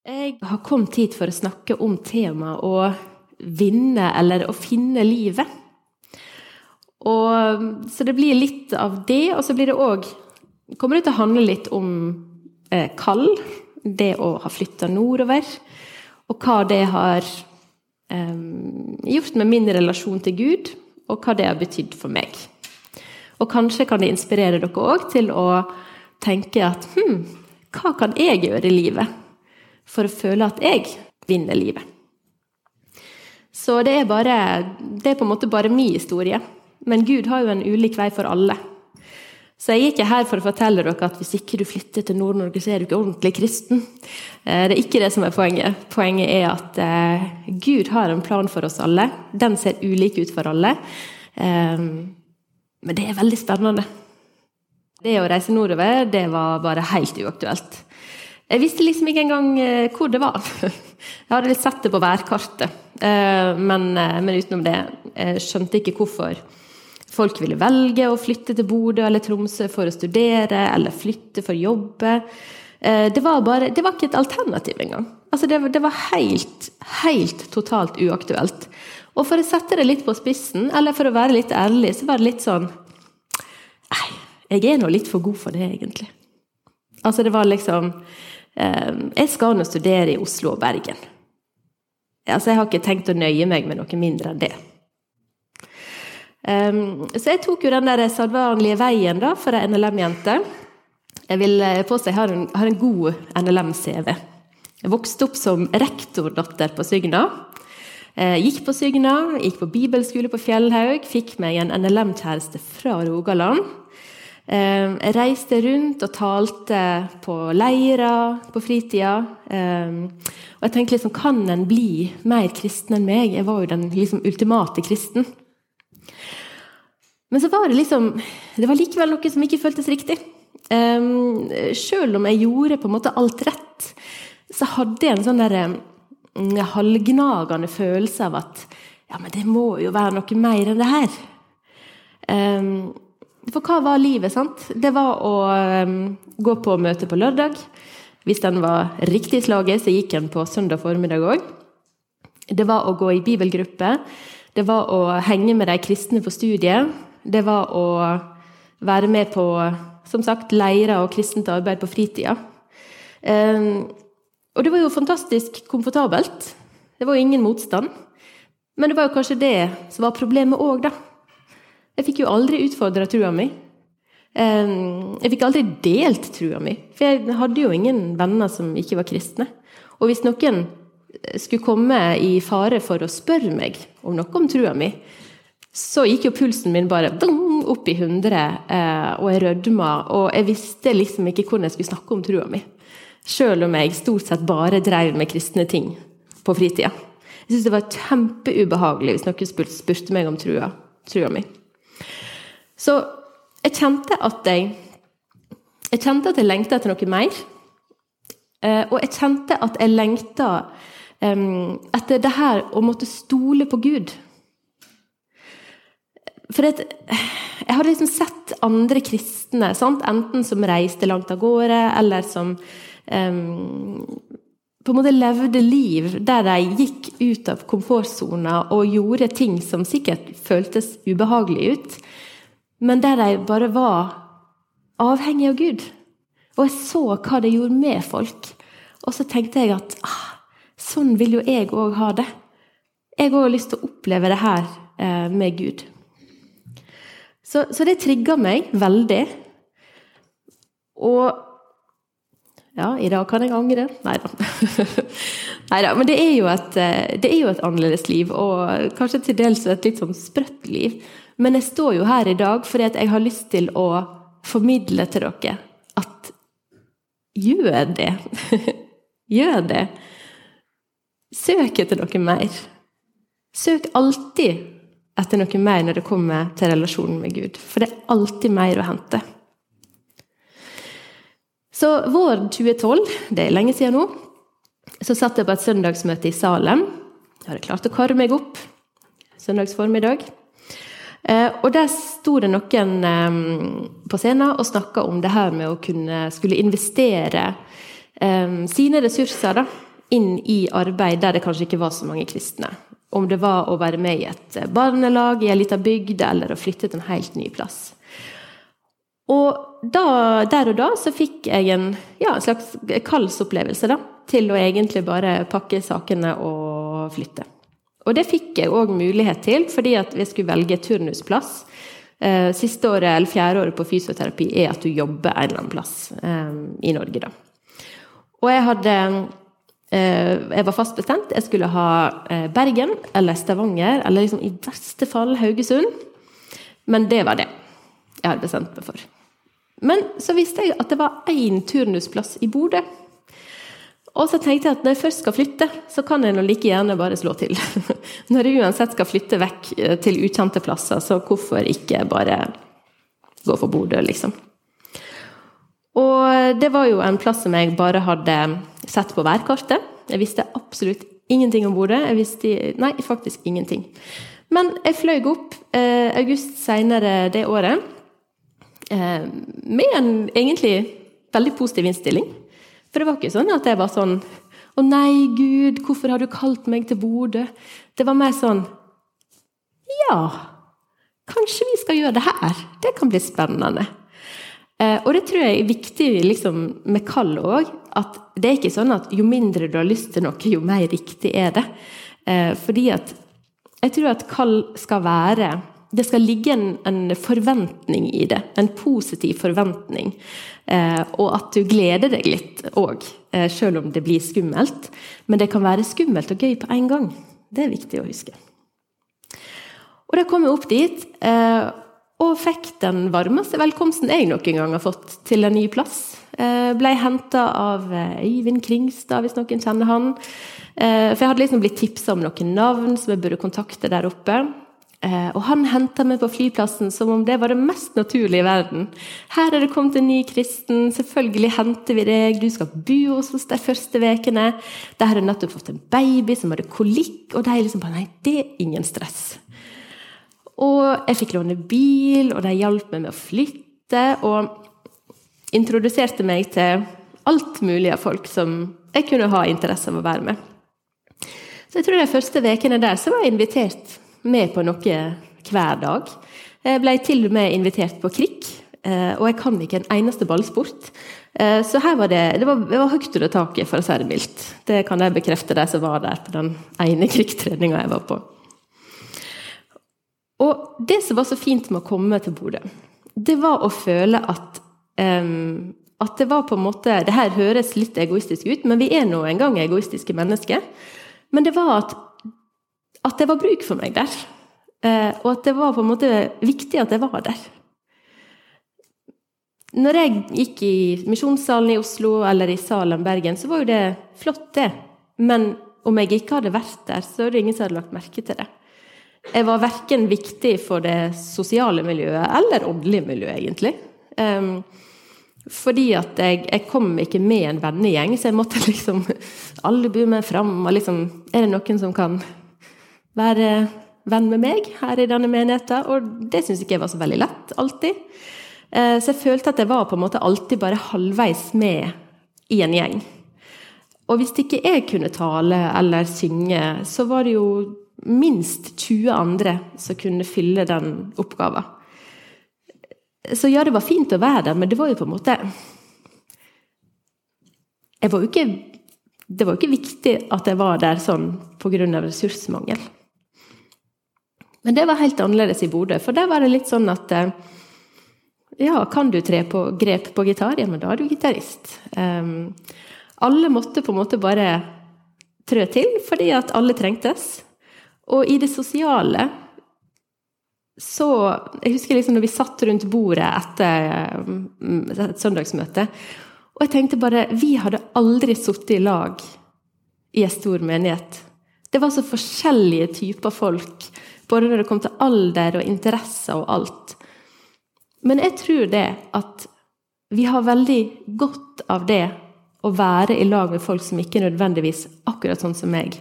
Jeg har kommet hit for å snakke om temaet å vinne eller å finne livet. Og, så det blir litt av det, og så blir det òg Kommer det til å handle litt om eh, kall, det å ha flytta nordover, og hva det har eh, gjort med min relasjon til Gud, og hva det har betydd for meg. Og kanskje kan det inspirere dere òg til å tenke at hm, hva kan jeg gjøre i livet? For å føle at jeg vinner livet. Så det er, bare, det er på en måte bare min historie. Men Gud har jo en ulik vei for alle. Så jeg er ikke her for å fortelle dere at hvis ikke du flytter til Nord-Norge, så er du ikke ordentlig kristen. Eh, det er ikke det som er poenget. Poenget er at eh, Gud har en plan for oss alle. Den ser ulik ut for alle. Eh, men det er veldig spennende. Det å reise nordover, det var bare helt uaktuelt. Jeg visste liksom ikke engang eh, hvor det var. Jeg hadde litt sett det på værkartet, eh, men, eh, men utenom det jeg skjønte ikke hvorfor folk ville velge å flytte til Bodø eller Tromsø for å studere, eller flytte for å jobbe. Det var, bare, det var ikke et alternativ engang. Altså det, det, var helt, helt totalt uaktuelt. Og for å sette det litt på spissen, eller for å være litt ærlig, så var det litt sånn Nei, jeg er nå litt for god for det, egentlig. Altså det var liksom jeg skal nå studere i Oslo og Bergen. Altså, jeg har ikke tenkt å nøye meg med noe mindre enn det. Ehm, så jeg tok jo den der sedvanlige veien da, for ei NLM-jente. Jeg vil eh, påstå jeg har en, har en god NLM-CV. Jeg vokste opp som rektordatter på Sygna. Eh, gikk på Sygna, gikk på bibelskole på Fjellhaug, fikk meg en NLM-kjæreste fra Rogaland. Ehm, jeg reiste rundt og talte på leirer på fritida. Ehm, og jeg tenkte liksom, kan en bli mer kristen enn meg? Jeg var jo den liksom ultimate kristen. Men så var det liksom Det var likevel noe som ikke føltes riktig. Um, Sjøl om jeg gjorde på en måte alt rett, så hadde jeg en sånn der, um, halvgnagende følelse av at ja, men det må jo være noe mer enn det her. For hva var livet, sant? Det var å um, gå på møte på lørdag. Hvis den var riktig slaget, så gikk den på søndag formiddag òg. Det var å gå i bibelgruppe. Det var å henge med de kristne på studiet. Det var å være med på som sagt, leirer og kristent arbeid på fritida. Um, og det var jo fantastisk komfortabelt. Det var jo ingen motstand. Men det var jo kanskje det som var problemet òg, da. Jeg fikk jo aldri utfordra trua mi. Jeg fikk aldri delt trua mi, for jeg hadde jo ingen venner som ikke var kristne. Og hvis noen skulle komme i fare for å spørre meg om noe om trua mi, så gikk jo pulsen min bare opp i hundre, eh, og jeg rødma, og jeg visste liksom ikke hvordan jeg skulle snakke om trua mi. Sjøl om jeg stort sett bare drev med kristne ting på fritida. Jeg syntes det var kjempeubehagelig hvis noen spurte meg om trua, trua mi. Så jeg kjente at jeg Jeg kjente at jeg lengta etter noe mer. Eh, og jeg kjente at jeg lengta etter det her å måtte stole på Gud. For jeg hadde liksom sett andre kristne, sant? enten som reiste langt av gårde, eller som um, på en måte levde liv der de gikk ut av komfortsona og gjorde ting som sikkert føltes ubehagelig ut men der de bare var avhengig av Gud. Og jeg så hva det gjorde med folk. Og så tenkte jeg at ah, sånn vil jo jeg òg ha det. Jeg òg har lyst til å oppleve det her eh, med Gud. Så, så det trigga meg veldig. Og ja, i dag kan jeg angre. Nei da. Men det er, et, eh, det er jo et annerledes liv, og kanskje til dels et litt sånn sprøtt liv. Men jeg står jo her i dag fordi jeg har lyst til å formidle til dere at gjør det. gjør det. Søk etter noe mer. Søk alltid etter noe mer når det kommer til relasjonen med Gud. For det er alltid mer å hente. Så våren 2012, det er lenge siden nå, så satt jeg på et søndagsmøte i Salem. Jeg hadde klart å kare meg opp søndagsformiddag. Eh, og der sto det noen eh, på scenen og snakka om det her med å kunne skulle investere eh, sine ressurser da, inn i arbeid der det kanskje ikke var så mange kristne. Om det var å være med i et barnelag i ei lita bygd, eller å flytte til en helt ny plass. Og da, der og da så fikk jeg en, ja, en slags kallsopplevelse da, til å egentlig bare pakke sakene og flytte. Og det fikk jeg òg mulighet til, fordi at vi skulle velge turnusplass. Eh, siste året, eller fjerde året på fysioterapi er at du jobber en eller annen plass eh, i Norge, da. Og jeg hadde eh, Jeg var fast bestemt. Jeg skulle ha Bergen eller Stavanger, eller liksom i verste fall Haugesund. Men det var det jeg hadde bestemt meg for. Men så visste jeg at det var én turnusplass i Bodø. Og så tenkte jeg at når jeg først skal flytte, så kan jeg nå like gjerne bare slå til. Når jeg uansett skal flytte vekk eh, til ukjente plasser, så hvorfor ikke bare gå for Bodø, liksom. Og det var jo en plass som jeg bare hadde sett på værkartet. Jeg visste absolutt ingenting om Bodø. Jeg visste Nei, faktisk ingenting. Men jeg fløy opp eh, august seinere det året eh, med en egentlig veldig positiv innstilling. For det var ikke sånn at jeg var sånn Å nei, Gud, hvorfor har du kalt meg til Bodø? Det var mer sånn Ja, kanskje vi skal gjøre det her? Det kan bli spennende. Eh, og det tror jeg er viktig liksom, med kall òg. At det er ikke sånn at jo mindre du har lyst til noe, jo mer riktig er det. Eh, fordi at jeg tror at kall skal være det skal ligge en, en, forventning i det. En positiv forventning. Eh, og at du gleder deg litt òg, eh, selv om det blir skummelt. Men det kan være skummelt og gøy på en gang. Det er viktig å huske. Og da kom jeg opp dit, eh, og fikk den varmeste velkomsten jeg noen gang har fått til en ny plass. Eh, ble henta av eh, Øyvind Kringstad, hvis noen kjenner han. Eh, for jeg hadde liksom blitt tipsa om noen navn som jeg burde kontakte der oppe. Eh, og han henta meg på flyplassen som om det var det mest naturlige i verden. Her er det kommet en ny kristen, selvfølgelig henter vi deg, du skal bo hos oss de første ukene. De hadde nettopp fått en baby som hadde kolikk, og de liksom bare Nei, det er ingen stress. Og jeg fikk låne bil, og de hjalp meg med å flytte, og introduserte meg til alt mulig av folk som jeg kunne ha interesse av å være med. Så jeg tror de første ukene der så var jeg invitert med på noe hver dag. Jeg ble til og med invitert på krikk, eh, og jeg kan ikke en eneste ballsport. Eh, så her var det, det var, det var høyt under taket, for å si det mildt. Det kan jeg bekrefte, de som var der på den ene krigstreninga jeg var på. Og det som var så fint med å komme til Bodø, det var å føle at um, at det var på en måte Det her høres litt egoistisk ut, men vi er nå engang egoistiske mennesker. Men det var at at det var bruk for meg der. Eh, og at det var på en måte viktig at jeg var der. Når jeg gikk i Misjonssalen i Oslo eller i Salem Bergen, så var jo det flott, det. Men om jeg ikke hadde vært der, så er det ingen som hadde lagt merke til det. Jeg var verken viktig for det sosiale miljøet eller åndelige miljøet, egentlig. Um, fordi at jeg, jeg, kom ikke med en vennegjeng, så jeg måtte liksom albue meg fram. og liksom, Er det noen som kan være venn med meg her i denne menigheten. Og det syns ikke jeg var så veldig lett, alltid. Eh, så jeg følte at jeg var på en måte alltid bare halvveis med i en gjeng. Og hvis ikke jeg kunne tale eller synge, så var det jo minst 20 andre som kunne fylle den oppgaven. Så ja, det var fint å være der, men det var jo på en måte var ikke, Det var jo ikke viktig at jeg var der sånn pga. ressursmangel. Men det var helt annerledes i Bodø, for der var det litt sånn at eh, ja, kan du tre på grep på gitar, ja, men da er du gitarist. Um, alle måtte på en måte bare trø til, fordi at alle trengtes. Og i det sosiale så Jeg husker liksom når vi satt rundt bordet etter um, et søndagsmøte, og jeg tenkte bare Vi hadde aldri sittet i lag i en stor menighet. Det var så forskjellige typer folk både når det kom til alder og interesser og alt. Men jeg tror det at vi har veldig godt av det å være i lag med folk som ikke er nødvendigvis akkurat sånn som meg.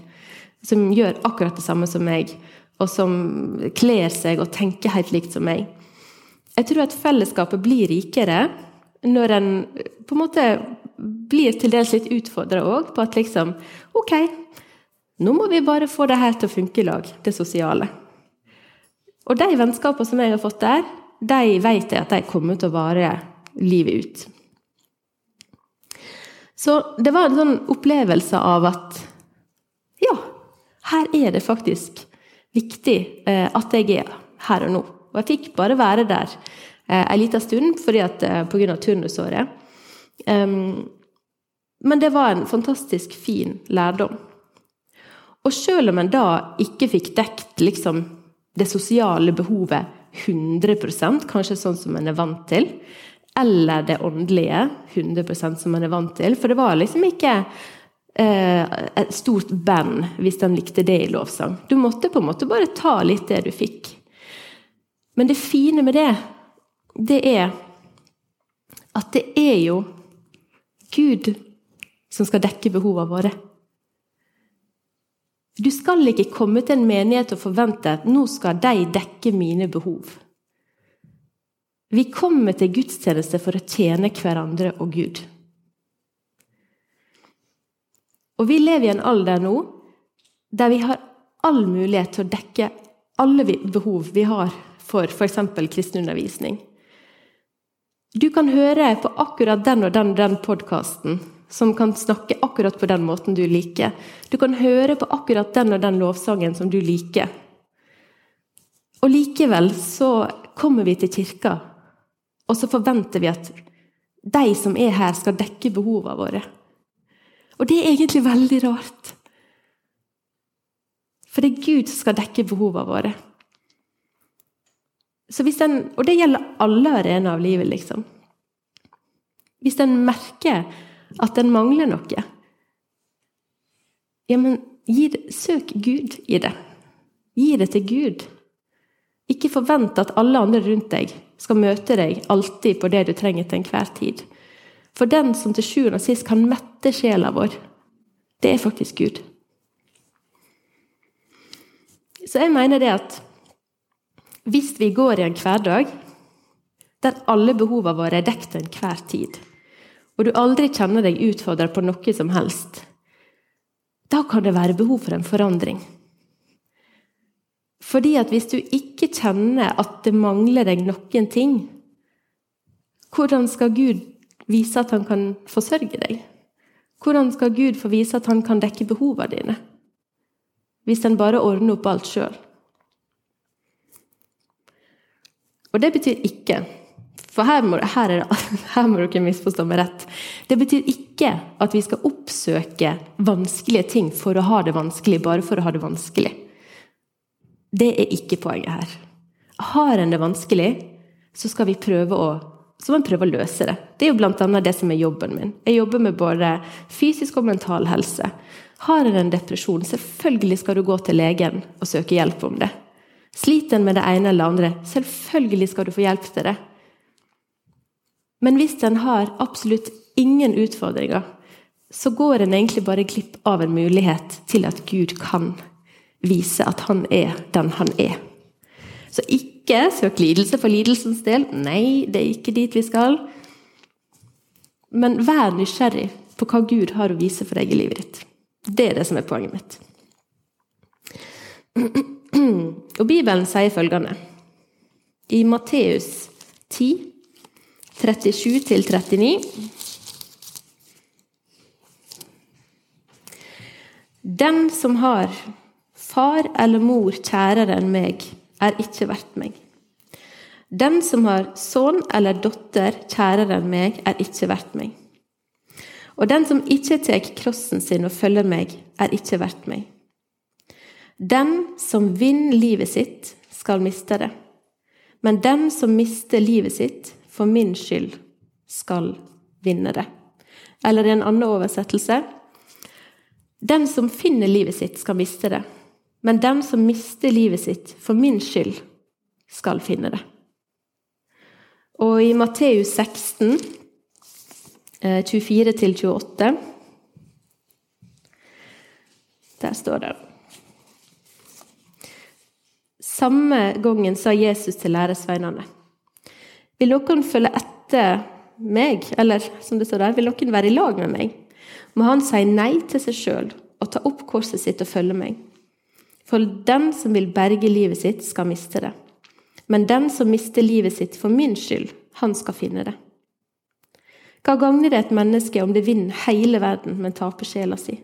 Som gjør akkurat det samme som meg, og som kler seg og tenker helt likt som meg. Jeg tror at fellesskapet blir rikere når en på en måte blir til dels litt utfordra òg på at liksom Ok, nå må vi bare få det her til å funke i lag, det sosiale. Og de vennskapene som jeg har fått der, de vet jeg at de kommer til å vare livet ut. Så det var en sånn opplevelse av at ja, her er det faktisk viktig eh, at jeg er her og nå. Og jeg fikk bare være der eh, en liten stund fordi at, eh, pga. turnusåret. Men det var en fantastisk fin lærdom. Og selv om en da ikke fikk dekt liksom, det sosiale behovet 100% kanskje sånn som en er vant til, eller det åndelige 100% som en er vant til, for det var liksom ikke eh, et stort band hvis de likte det i lovsang. Du måtte på en måte bare ta litt det du fikk. Men det fine med det, det er at det er jo Gud som skal dekke behovene våre. Du skal ikke komme til en menighet og forvente at nå skal de dekke mine behov. Vi kommer til gudstjeneste for å tjene hverandre og Gud. Og vi lever i en alder nå der vi har all mulighet til å dekke alle behov vi har for f.eks. kristenundervisning. Du kan høre på akkurat den og den, den podkasten som kan snakke akkurat på den måten du liker. Du kan høre på akkurat den og den lovsangen som du liker. Og likevel så kommer vi til kirka, og så forventer vi at de som er her, skal dekke behovene våre. Og det er egentlig veldig rart. For det er Gud som skal dekke behovene våre. Den, og det gjelder alle arenaer av livet, liksom. Hvis en merker at den mangler noe, ja, men søk Gud i det. Gi det til Gud. Ikke forvent at alle andre rundt deg skal møte deg alltid på det du trenger til enhver tid. For den som til sjuende og sist kan mette sjela vår, det er faktisk Gud. Så jeg mener det at hvis vi går i en hverdag der alle behovene våre er dekket til enhver tid, og du aldri kjenner deg utfordra på noe som helst, da kan det være behov for en forandring. Fordi at hvis du ikke kjenner at det mangler deg noen ting, hvordan skal Gud vise at han kan forsørge deg? Hvordan skal Gud få vise at han kan dekke behovene dine? Hvis en bare ordner opp alt sjøl. Og det betyr ikke for her må, her, det, her må, dere misforstå meg rett. Det betyr ikke at vi skal oppsøke vanskelige ting for å ha det vanskelig, bare for å ha det vanskelig. Det er ikke poenget her. Har en det vanskelig, så skal vi prøve å prøve å løse det. Det er jo bl.a. det som er jobben min. Jeg jobber med både fysisk og mental helse. Har en en depresjon, selvfølgelig skal du gå til legen og søke hjelp om det. Sliter en med det ene eller andre, selvfølgelig skal du få hjelp til det. Men hvis en har absolutt ingen utfordringer, så går en egentlig bare glipp av en mulighet til at Gud kan vise at han er den han er. Så ikke søk lidelse for lidelsens del. Nei, det er ikke dit vi skal. Men vær nysgjerrig på hva Gud har å vise for deg i livet ditt. Det er det som er poenget mitt. Og Bibelen sier følgende i Matteus 10 37 til 39. Den som har far eller mor kjærere enn meg, er ikke verdt meg. Den som har sønn eller datter kjærere enn meg, er ikke verdt meg. Og den som ikke tar krossen sin og følger meg, er ikke verdt meg. Den som vinner livet sitt, skal miste det. Men den som mister livet sitt for min skyld skal vinne det. Eller i en annen oversettelse Den som finner livet sitt, skal miste det. Men den som mister livet sitt for min skyld, skal finne det. Og i Matteus 16, 24-28 eh, Der står det Samme gangen sa Jesus til læresveinene vil noen følge etter meg? Eller som det står der, vil noen være i lag med meg? Må han si nei til seg sjøl og ta opp korset sitt og følge meg. For den som vil berge livet sitt, skal miste det. Men den som mister livet sitt for min skyld, han skal finne det. Hva gagner det et menneske om det vinner hele verden, men taper sjela si?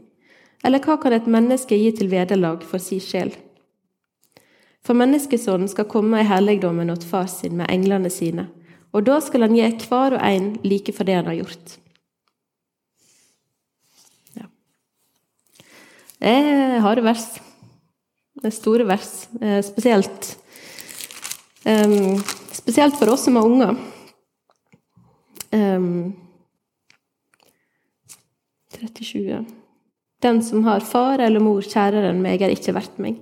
Eller hva kan et menneske gi til vederlag for si sjel? For menneskesonen skal komme i herligdommen åt far sin med englene sine, og da skal han gi hver og en like for det han har gjort. Ja. Det er harde vers. Det er store vers. Eh, spesielt, spesielt for oss som har unger. Um, 37, ja. Den som har far eller mor kjærere enn meg, er ikke verdt meg.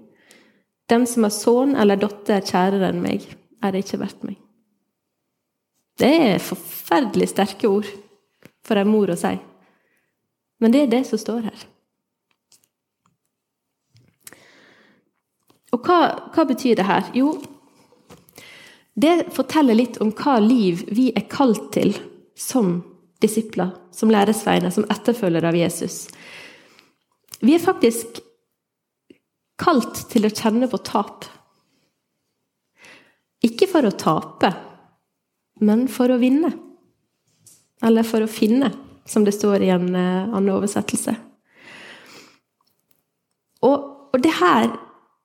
Den som har sønn eller datter kjærere enn meg, er ikke verdt meg. Det er forferdelig sterke ord for en mor å si. Men det er det som står her. Og hva, hva betyr det her? Jo, det forteller litt om hva liv vi er kalt til som disipler, som læresveiner, som etterfølgere av Jesus. Vi er faktisk kalt til å kjenne på tap. Ikke for å tape, men for å vinne. Eller for å finne, som det står i en uh, annen oversettelse. Og, og, det her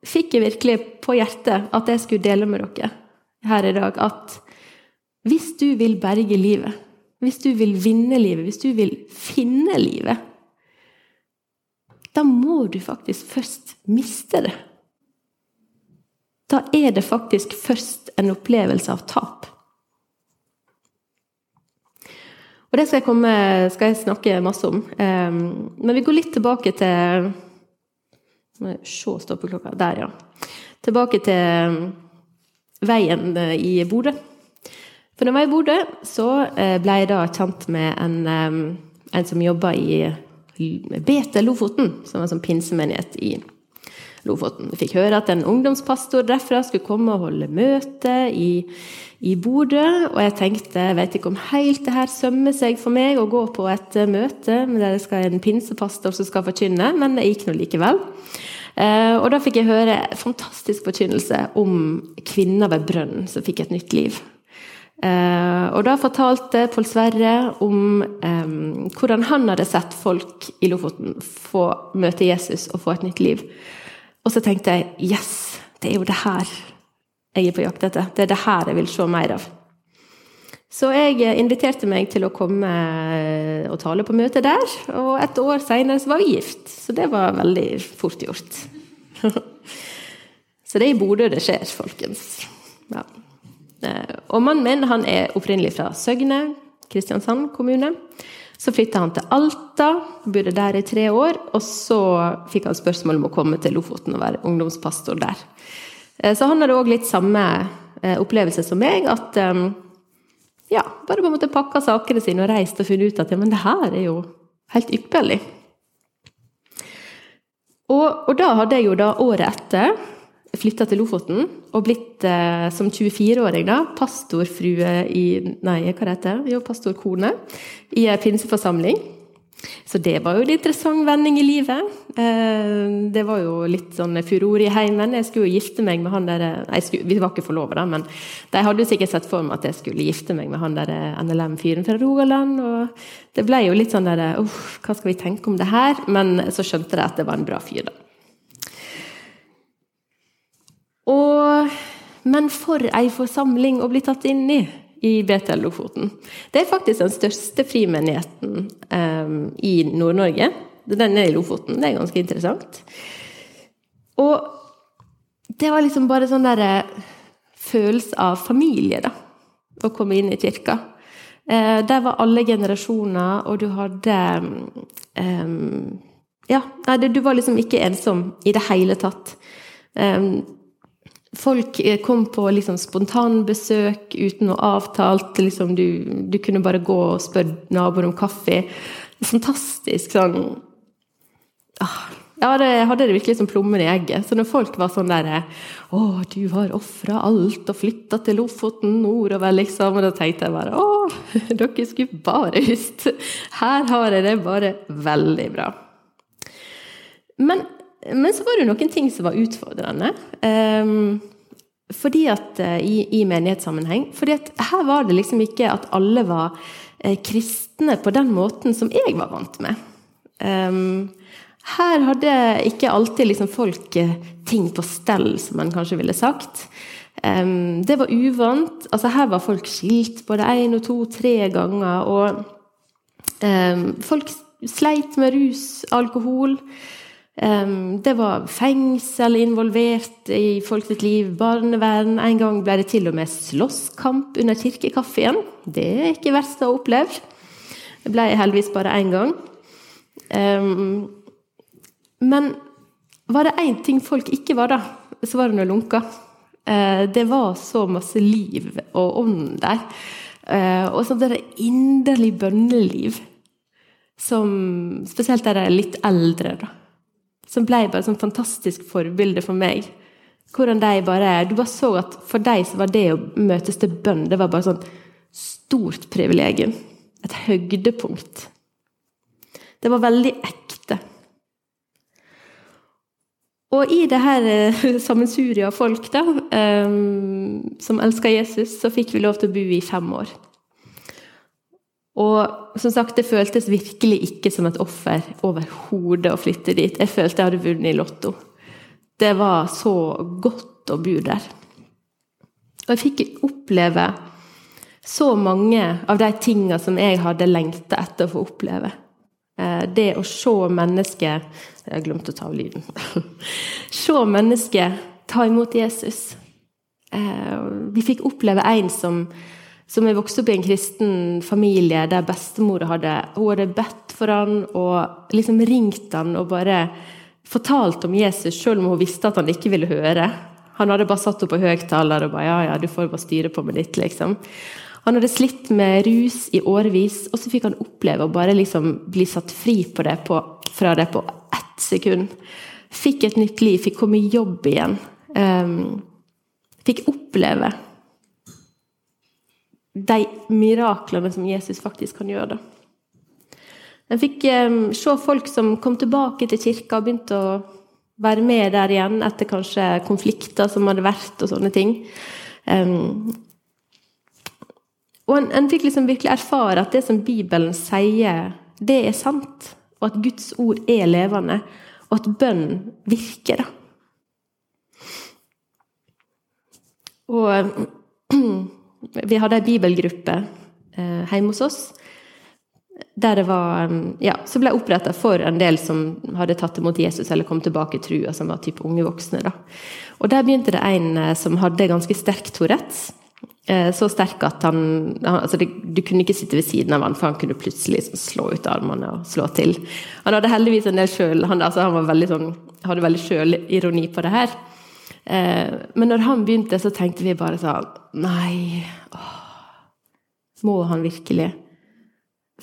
fikk jeg virkelig på hjertet at jeg skulle dele med dere her i dag. At hvis du vil berge livet, hvis du vil vinne livet, hvis du vil finne livet, da må du faktisk først miste det. Da er det faktisk først en opplevelse av tap. Og det skal jeg, komme, skal jeg snakke masse om. Ehm, men vi går litt tilbake til se stoppeklokka Der, ja. Tilbake til veien i Bodø. For når jeg var i Bodø, så eh, ble jeg da kjent med en, en som jobba i Betel Lofoten, som var en sånn pinsemenighet i Lofoten. Jeg fikk høre at en ungdomspastor derfra skulle komme og holde møte i, i Bodø. Og jeg tenkte jeg vet ikke om helt det her sømmer seg for meg å gå på et møte der det skal en pinsepastor som skal forkynne, men det gikk nå likevel. Eh, og da fikk jeg høre fantastisk forkynnelse om kvinner ved brønnen som fikk et nytt liv. Uh, og da fortalte Pål Sverre om um, hvordan han hadde sett folk i Lofoten få møte Jesus og få et nytt liv. Og så tenkte jeg yes, det er jo det her jeg er på jakt etter. Det er det her jeg vil se mer av. Så jeg inviterte meg til å komme og tale på møtet der, og et år seinere var vi gift. Så det var veldig fort gjort. så det er i Bodø det skjer, folkens. Ja. Eh, og mannen min han er opprinnelig fra Søgne, Kristiansand kommune. Så flytta han til Alta, bodde der i tre år, og så fikk han spørsmål om å komme til Lofoten og være ungdomspastor der. Eh, så han hadde òg litt samme eh, opplevelse som meg, at ja, bare på en måte pakka sakene sine og reist og funnet ut at ja, men det her er jo helt ypperlig. Og, og da hadde jeg jo da året etter flytta til Lofoten og blitt, eh, som 24-åring, da, pastorfrue i Nei, hva heter det? Jo, pastorkone i ei pinseforsamling. Så det var jo en interessant vending i livet. Eh, det var jo litt sånn furore i heimen. Jeg skulle jo gifte meg med han der skulle, vi var ikke forlova, da, men de hadde jo sikkert sett for meg at jeg skulle gifte meg med han der NLM-fyren fra Rogaland. Og det ble jo litt sånn der Uff, hva skal vi tenke om det her? Men så skjønte de at det var en bra fyr, da. Og, men for ei forsamling å bli tatt inn i i Betel Lofoten. Det er faktisk den største frimenigheten um, i Nord-Norge. Den er i Lofoten. Det er ganske interessant. Og det var liksom bare sånn derre følelse av familie, da. Å komme inn i kirka. Eh, der var alle generasjoner, og du hadde um, Ja, nei, du var liksom ikke ensom i det hele tatt. Um, Folk eh, kom på liksom spontanbesøk uten noe avtalt. Liksom du, du, kunne bare gå og spørre naboen om kaffe. Fantastisk sånn ah, Ja, det, hadde det virkelig som plommen i egget. Så når folk var sånn der Å, du har ofra alt og flytta til Lofoten nordover, liksom. Og da tenkte jeg bare Å, dere skulle bare visst. Her har jeg det bare veldig bra. Men, men så var det noen ting som var utfordrende. Um, fordi at uh, i, i, menighetssammenheng. Fordi at her var det liksom ikke at alle var uh, kristne på den måten som jeg var vant med. Um, her hadde ikke alltid liksom folk eh, ting på stell, som man kanskje ville sagt. Um, det var uvant. Altså, her var folk skilt både én og to, tre ganger. Og um, folk sleit med rus, alkohol. Det var fengsel involvert i folk liv, barnevern. En gang ble det til og med slåsskamp under kirkekaffen. Det er ikke verst å ha opplevd. Det ble heldigvis bare én gang. Men var det én ting folk ikke var, da, så var det noe lunka. Eh, det var så masse liv og ånd der. Eh, og sånt det inderlig bønneliv som Spesielt de litt eldre, da. Som ble bare et sånn fantastisk forbilde for meg. Hvordan de bare Du bare så at for dem så var det å møtes til bønn det var bare sånn stort privilegium. Et høydepunkt. Det var veldig ekte. Og i det her eh, sammensuriet av folk da, um, som elsker Jesus, så fikk vi lov til å bo i fem år. Og som sagt, det føltes virkelig ikke som et offer overhodet å flytte dit. Jeg følte jeg hadde vunnet i Lotto. Det var så godt å bo der. Og jeg fikk oppleve så mange av de tinga som jeg hadde lengta etter å få oppleve. Eh, det å se mennesker Jeg har glemt å ta av lyden. se mennesker ta imot Jesus. Eh, vi fikk oppleve en som, som er vokst opp i en kristen familie der bestemor hadde, hadde bedt for han og liksom ringt han og bare fortalt om Jesus, selv om hun visste at han ikke ville høre. Han hadde bare satt henne på høyttaler og bare 'ja, ja, du får bare styre på med ditt', liksom. Han hadde slitt med rus i årevis, og så fikk han oppleve å bare liksom bli satt fri det på, fra det på ett sekund. Fikk et nytt liv, fikk komme i jobb igjen. Um, fikk oppleve de miraklene som Jesus faktisk kan gjøre. det. En fikk se folk som kom tilbake til kirka og begynte å være med der igjen etter kanskje konflikter som hadde vært, og sånne ting. Og en, en fikk liksom virkelig erfare at det som Bibelen sier, det er sant. Og at Guds ord er levende. Og at bønn virker, da. Og vi hadde ei bibelgruppe eh, hjemme hos oss. Der det var Ja, som ble oppretta for en del som hadde tatt imot Jesus eller kom tilbake i trua, som var type unge voksne. da. Og der begynte det en eh, som hadde ganske sterk Tourettes. Eh, så sterk at han, altså det, Du kunne ikke sitte ved siden av han, for han kunne plutselig liksom slå ut armene og slå til. Han hadde heldigvis en del sjøl Han, altså han veldig sånn, hadde veldig sjølironi på det her. Eh, men når han begynte, så tenkte vi bare sånn Nei, åh, må han virkelig?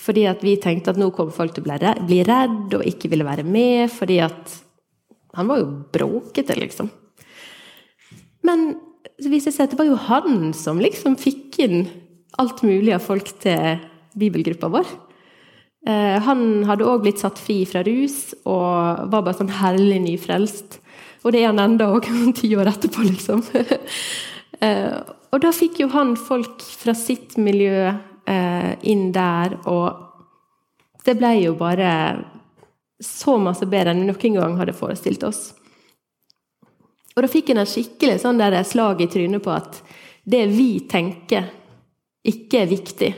Fordi at vi tenkte at nå kom folk til å bli redd, og ikke ville være med, fordi at Han var jo bråkete, liksom. Men så viste det seg at det var jo han som liksom fikk inn alt mulig av folk til bibelgruppa vår. Eh, han hadde òg blitt satt fri fra rus og var bare sånn herlig nyfrelst. Og det er han enda òg, ti år etterpå, liksom. Eh, og da fikk jo han folk fra sitt miljø eh, inn der, og det ble jo bare så masse bedre enn vi noen gang hadde forestilt oss. Og da fikk en et skikkelig sånn slag i trynet på at det vi tenker, ikke er viktig.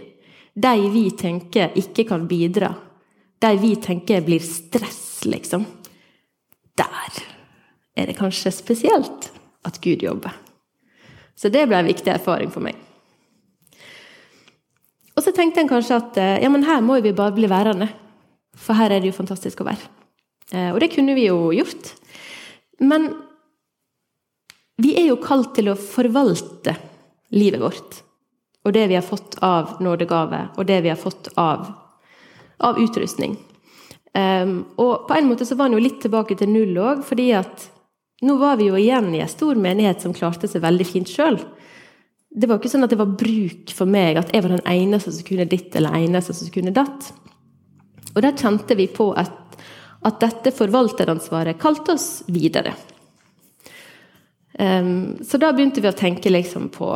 De vi tenker ikke kan bidra. De vi tenker blir stress, liksom. Der er det kanskje spesielt at Gud jobber. Så det ble en viktig erfaring for meg. Og så tenkte en kanskje at eh, ja, men her må vi bare bli værende. For her er det jo fantastisk å være. Eh, og det kunne vi jo gjort. Men vi er jo kalt til å forvalte livet vårt. Og det vi har fått av nådegave, og det vi har fått av, av utrustning. Um, og på en måte så var han jo litt tilbake til null òg, fordi at nå var vi jo igjen i en stor menighet som klarte seg veldig fint sjøl. Det var ikke sånn at det var bruk for meg, at jeg var den eneste som kunne ditt eller eneste som kunne datt. Og der kjente vi på at, at dette forvalteransvaret kalte oss videre. Um, så da begynte vi å tenke liksom på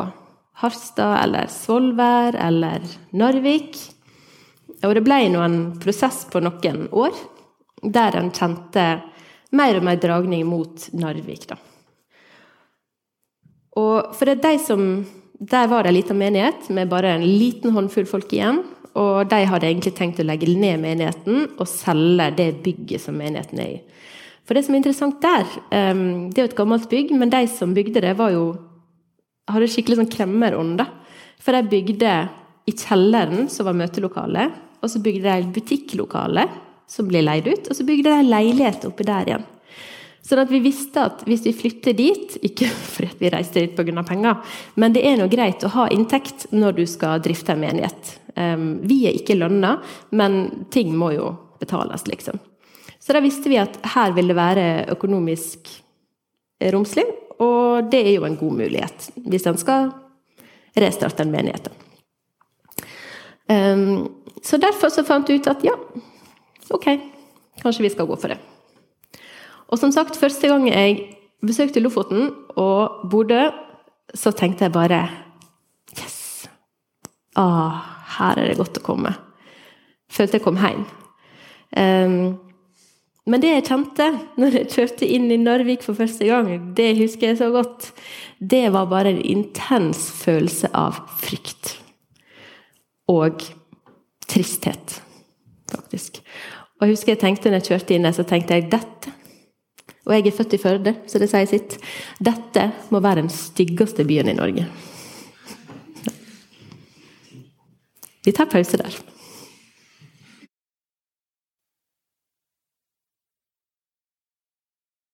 Harstad eller Svolvær eller Narvik. Og det ble nå en prosess på noen år der en kjente mer og mer dragning mot Narvik. da. Og for det er de som Der var det ei lita menighet med bare en liten håndfull folk igjen. Og de hadde egentlig tenkt å legge ned menigheten og selge det bygget som menigheten er i. For det som er interessant der, ehm, det er jo et gammelt bygg, men de som bygde det, var jo hadde skikkelig sånn kremmerånd. For de bygde i kjelleren, som var møtelokalet, og så bygde de butikklokale, som ble leid ut, og så bygde de leilighet oppi der igjen. Sånn at vi visste at hvis vi flytter dit, ikke fordi vi reiste dit pga. penger, men det er nå greit å ha inntekt når du skal drifte en menighet. Um, vi er ikke lønna, men ting må jo betales, liksom. Så da visste vi at her vil det være økonomisk romslig, og det er jo en god mulighet hvis en skal restarte en menighet. Um, så derfor så fant vi ut at ja, ok, kanskje vi skal gå for det. Og som sagt, første gang jeg besøkte Lofoten og Bodø, så tenkte jeg bare Yes! Ah, her er det godt å komme. Følte jeg kom hjem. Um, men det jeg kjente når jeg kjørte inn i Narvik for første gang, det husker jeg så godt, det var bare en intens følelse av frykt. Og tristhet, faktisk. Og jeg husker jeg tenkte når jeg kjørte inn der, så tenkte jeg dette Og jeg er født i Førde, så det sier sitt. Dette må være den styggeste byen i Norge. Vi tar pause der.